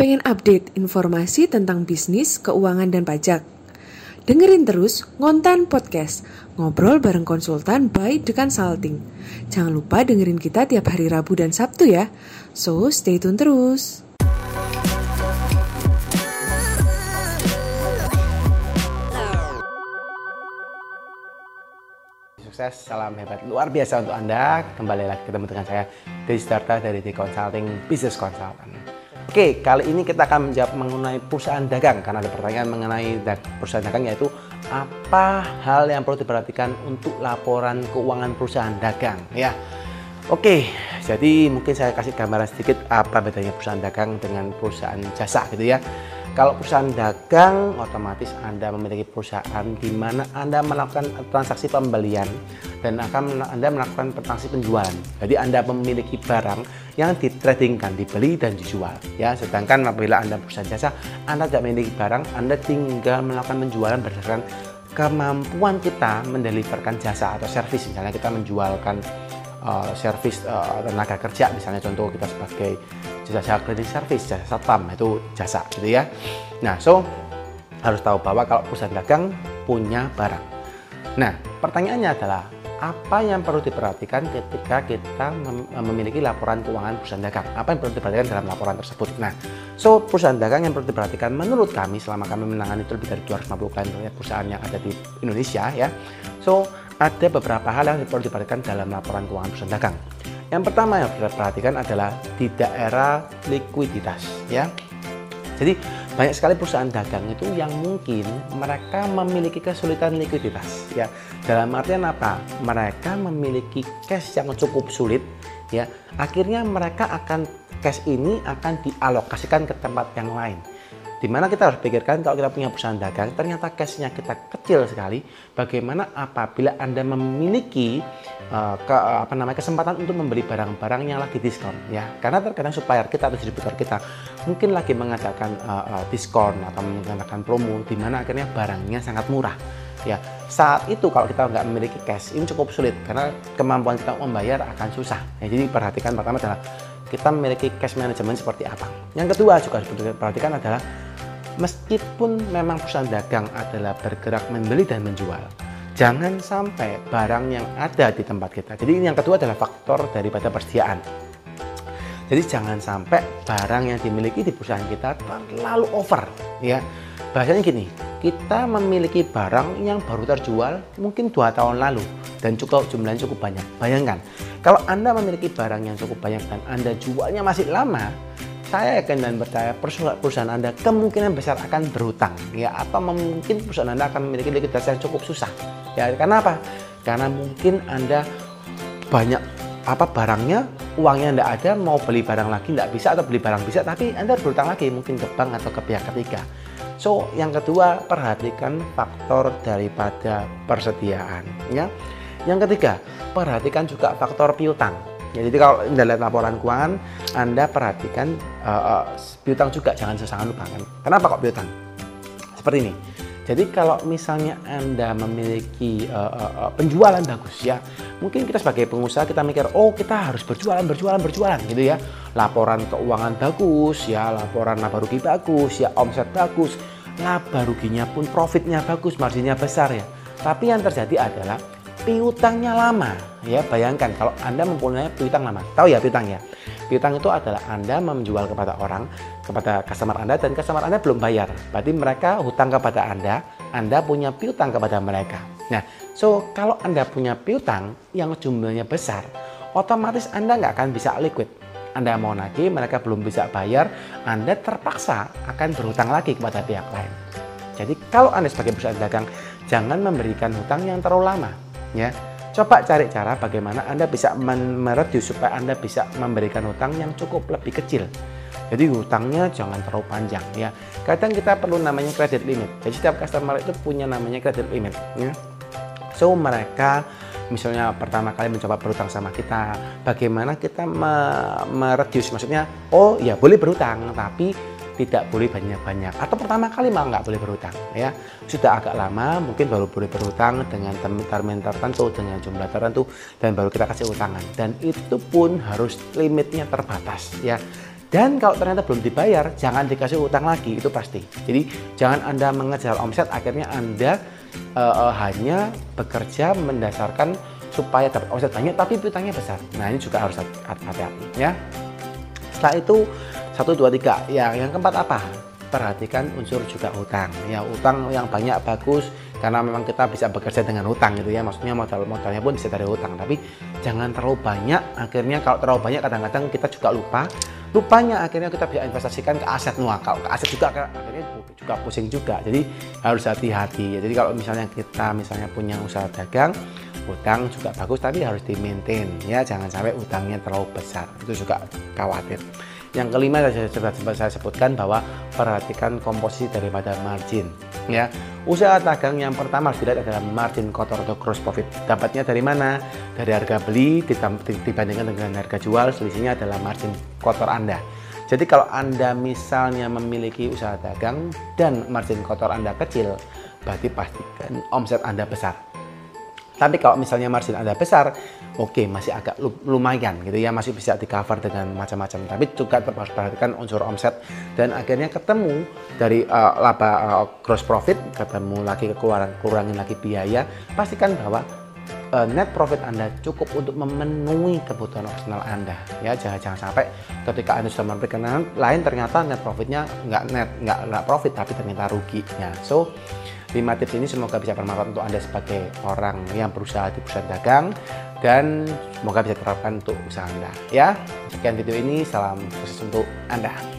Pengen update informasi tentang bisnis, keuangan, dan pajak? Dengerin terus Ngontan Podcast, ngobrol bareng konsultan by The Consulting. Jangan lupa dengerin kita tiap hari Rabu dan Sabtu ya. So, stay tune terus. Sukses, salam hebat luar biasa untuk Anda. Kembali lagi ketemu dengan saya, Desi Starta dari The Consulting Business Consultant. Oke, kali ini kita akan menjawab mengenai perusahaan dagang karena ada pertanyaan mengenai perusahaan dagang yaitu apa hal yang perlu diperhatikan untuk laporan keuangan perusahaan dagang ya. Oke, jadi mungkin saya kasih gambaran sedikit apa bedanya perusahaan dagang dengan perusahaan jasa gitu ya. Kalau perusahaan dagang, otomatis Anda memiliki perusahaan di mana Anda melakukan transaksi pembelian dan akan Anda melakukan transaksi penjualan. Jadi Anda memiliki barang yang ditradingkan, dibeli dan dijual. Ya, sedangkan apabila Anda perusahaan jasa, Anda tidak memiliki barang, Anda tinggal melakukan penjualan berdasarkan kemampuan kita mendeliverkan jasa atau servis. Misalnya kita menjualkan uh, servis uh, tenaga kerja, misalnya contoh kita sebagai jasa cleaning service, jasa satpam itu jasa gitu ya. Nah, so harus tahu bahwa kalau perusahaan dagang punya barang. Nah, pertanyaannya adalah apa yang perlu diperhatikan ketika kita memiliki laporan keuangan perusahaan dagang? Apa yang perlu diperhatikan dalam laporan tersebut? Nah, so perusahaan dagang yang perlu diperhatikan menurut kami selama kami menangani lebih dari 250 klien perusahaan yang ada di Indonesia ya. So, ada beberapa hal yang perlu diperhatikan dalam laporan keuangan perusahaan dagang. Yang pertama yang harus perhatikan adalah di daerah likuiditas ya. Jadi banyak sekali perusahaan dagang itu yang mungkin mereka memiliki kesulitan likuiditas ya. Dalam artian apa? Mereka memiliki cash yang cukup sulit ya. Akhirnya mereka akan cash ini akan dialokasikan ke tempat yang lain Di mana kita harus pikirkan kalau kita punya perusahaan dagang, ternyata cashnya kita kecil sekali. Bagaimana apabila Anda memiliki uh, ke, apa namanya kesempatan untuk membeli barang-barang yang lagi diskon, ya? Karena terkadang supplier kita atau distributor kita mungkin lagi mengadakan uh, uh, diskon atau mengadakan promo, di mana akhirnya barangnya sangat murah. Ya, saat itu kalau kita nggak memiliki cash ini cukup sulit karena kemampuan kita membayar akan susah. Ya, jadi perhatikan pertama adalah kita memiliki cash management seperti apa. Yang kedua juga harus diperhatikan adalah Meskipun memang perusahaan dagang adalah bergerak membeli dan menjual, jangan sampai barang yang ada di tempat kita. Jadi ini yang kedua adalah faktor daripada persediaan. Jadi jangan sampai barang yang dimiliki di perusahaan kita terlalu over, ya. Bahasanya gini, kita memiliki barang yang baru terjual mungkin dua tahun lalu dan cukup jumlahnya cukup banyak. Bayangkan, kalau Anda memiliki barang yang cukup banyak dan Anda jualnya masih lama, saya yakin dan percaya perusahaan Anda kemungkinan besar akan berhutang ya atau mungkin perusahaan Anda akan memiliki likuiditas yang cukup susah. Ya, karena apa? Karena mungkin Anda banyak apa barangnya, uangnya tidak ada, mau beli barang lagi tidak bisa atau beli barang bisa, tapi Anda berhutang lagi mungkin ke bank atau ke pihak ketiga. So, yang kedua, perhatikan faktor daripada persediaan ya. Yang ketiga, perhatikan juga faktor piutang Ya, jadi kalau Anda lihat laporan keuangan, Anda perhatikan uh, uh, piutang juga jangan sesangat lupakan. Kenapa kok piutang? Seperti ini. Jadi kalau misalnya Anda memiliki uh, uh, uh, penjualan bagus ya, mungkin kita sebagai pengusaha kita mikir, oh kita harus berjualan, berjualan, berjualan gitu ya. Laporan keuangan bagus ya, laporan laba rugi bagus ya, omset bagus, laba ruginya pun profitnya bagus, marginnya besar ya. Tapi yang terjadi adalah piutangnya lama. Ya bayangkan kalau anda mempunyai piutang lama. Tahu ya piutang ya? Piutang itu adalah anda menjual kepada orang kepada customer anda dan customer anda belum bayar. Berarti mereka hutang kepada anda anda punya piutang kepada mereka. Nah so kalau anda punya piutang yang jumlahnya besar otomatis anda nggak akan bisa liquid. Anda mau nagih, mereka belum bisa bayar, Anda terpaksa akan berhutang lagi kepada pihak lain. Jadi kalau Anda sebagai perusahaan dagang, jangan memberikan hutang yang terlalu lama ya. Coba cari cara bagaimana Anda bisa mereduce supaya Anda bisa memberikan hutang yang cukup lebih kecil. Jadi hutangnya jangan terlalu panjang ya. Kadang kita perlu namanya credit limit. Jadi setiap customer itu punya namanya credit limit ya. So mereka misalnya pertama kali mencoba berhutang sama kita bagaimana kita mereduce maksudnya oh ya boleh berhutang tapi tidak boleh banyak-banyak atau pertama kali malah nggak boleh berhutang ya sudah agak lama mungkin baru boleh berhutang dengan termin tertentu dengan jumlah tertentu dan baru kita kasih utangan dan itu pun harus limitnya terbatas ya Dan kalau ternyata belum dibayar, jangan dikasih utang lagi, itu pasti. Jadi jangan Anda mengejar omset, akhirnya Anda uh, uh, hanya bekerja mendasarkan supaya dapat omset banyak, tapi utangnya besar. Nah ini juga harus hati-hati ya. Setelah itu satu dua tiga. Ya yang keempat apa? Perhatikan unsur juga utang. Ya utang yang banyak bagus karena memang kita bisa bekerja dengan utang gitu ya. Maksudnya modal modalnya pun bisa dari utang. Tapi jangan terlalu banyak. Akhirnya kalau terlalu banyak kadang-kadang kita juga lupa lupanya akhirnya kita bisa investasikan ke aset nuakal ke aset juga akhirnya juga pusing juga jadi harus hati-hati jadi kalau misalnya kita misalnya punya usaha dagang utang juga bagus tapi harus di maintain ya jangan sampai utangnya terlalu besar itu juga khawatir yang kelima saya sudah saya sebutkan bahwa perhatikan komposisi daripada margin ya. Usaha dagang yang pertama dilihat adalah margin kotor atau gross profit. Dapatnya dari mana? Dari harga beli dibandingkan dengan harga jual selisihnya adalah margin kotor anda. Jadi kalau anda misalnya memiliki usaha dagang dan margin kotor anda kecil berarti pastikan omset anda besar tapi kalau misalnya margin Anda besar, oke okay, masih agak lumayan gitu ya, masih bisa di cover dengan macam-macam. Tapi juga harus perhatikan unsur omset. Dan akhirnya ketemu dari uh, laba uh, gross profit, ketemu lagi kekurangan, kurangin lagi biaya, pastikan bahwa uh, net profit Anda cukup untuk memenuhi kebutuhan opsional Anda. Ya jangan jangan sampai ketika Anda sudah memberikan lain ternyata net profitnya nggak net nggak nggak profit tapi ternyata rugi ya so 5 tips ini semoga bisa bermanfaat untuk Anda sebagai orang yang berusaha di perusahaan dagang dan semoga bisa diterapkan untuk usaha Anda. Ya, sekian video ini, salam sukses untuk Anda.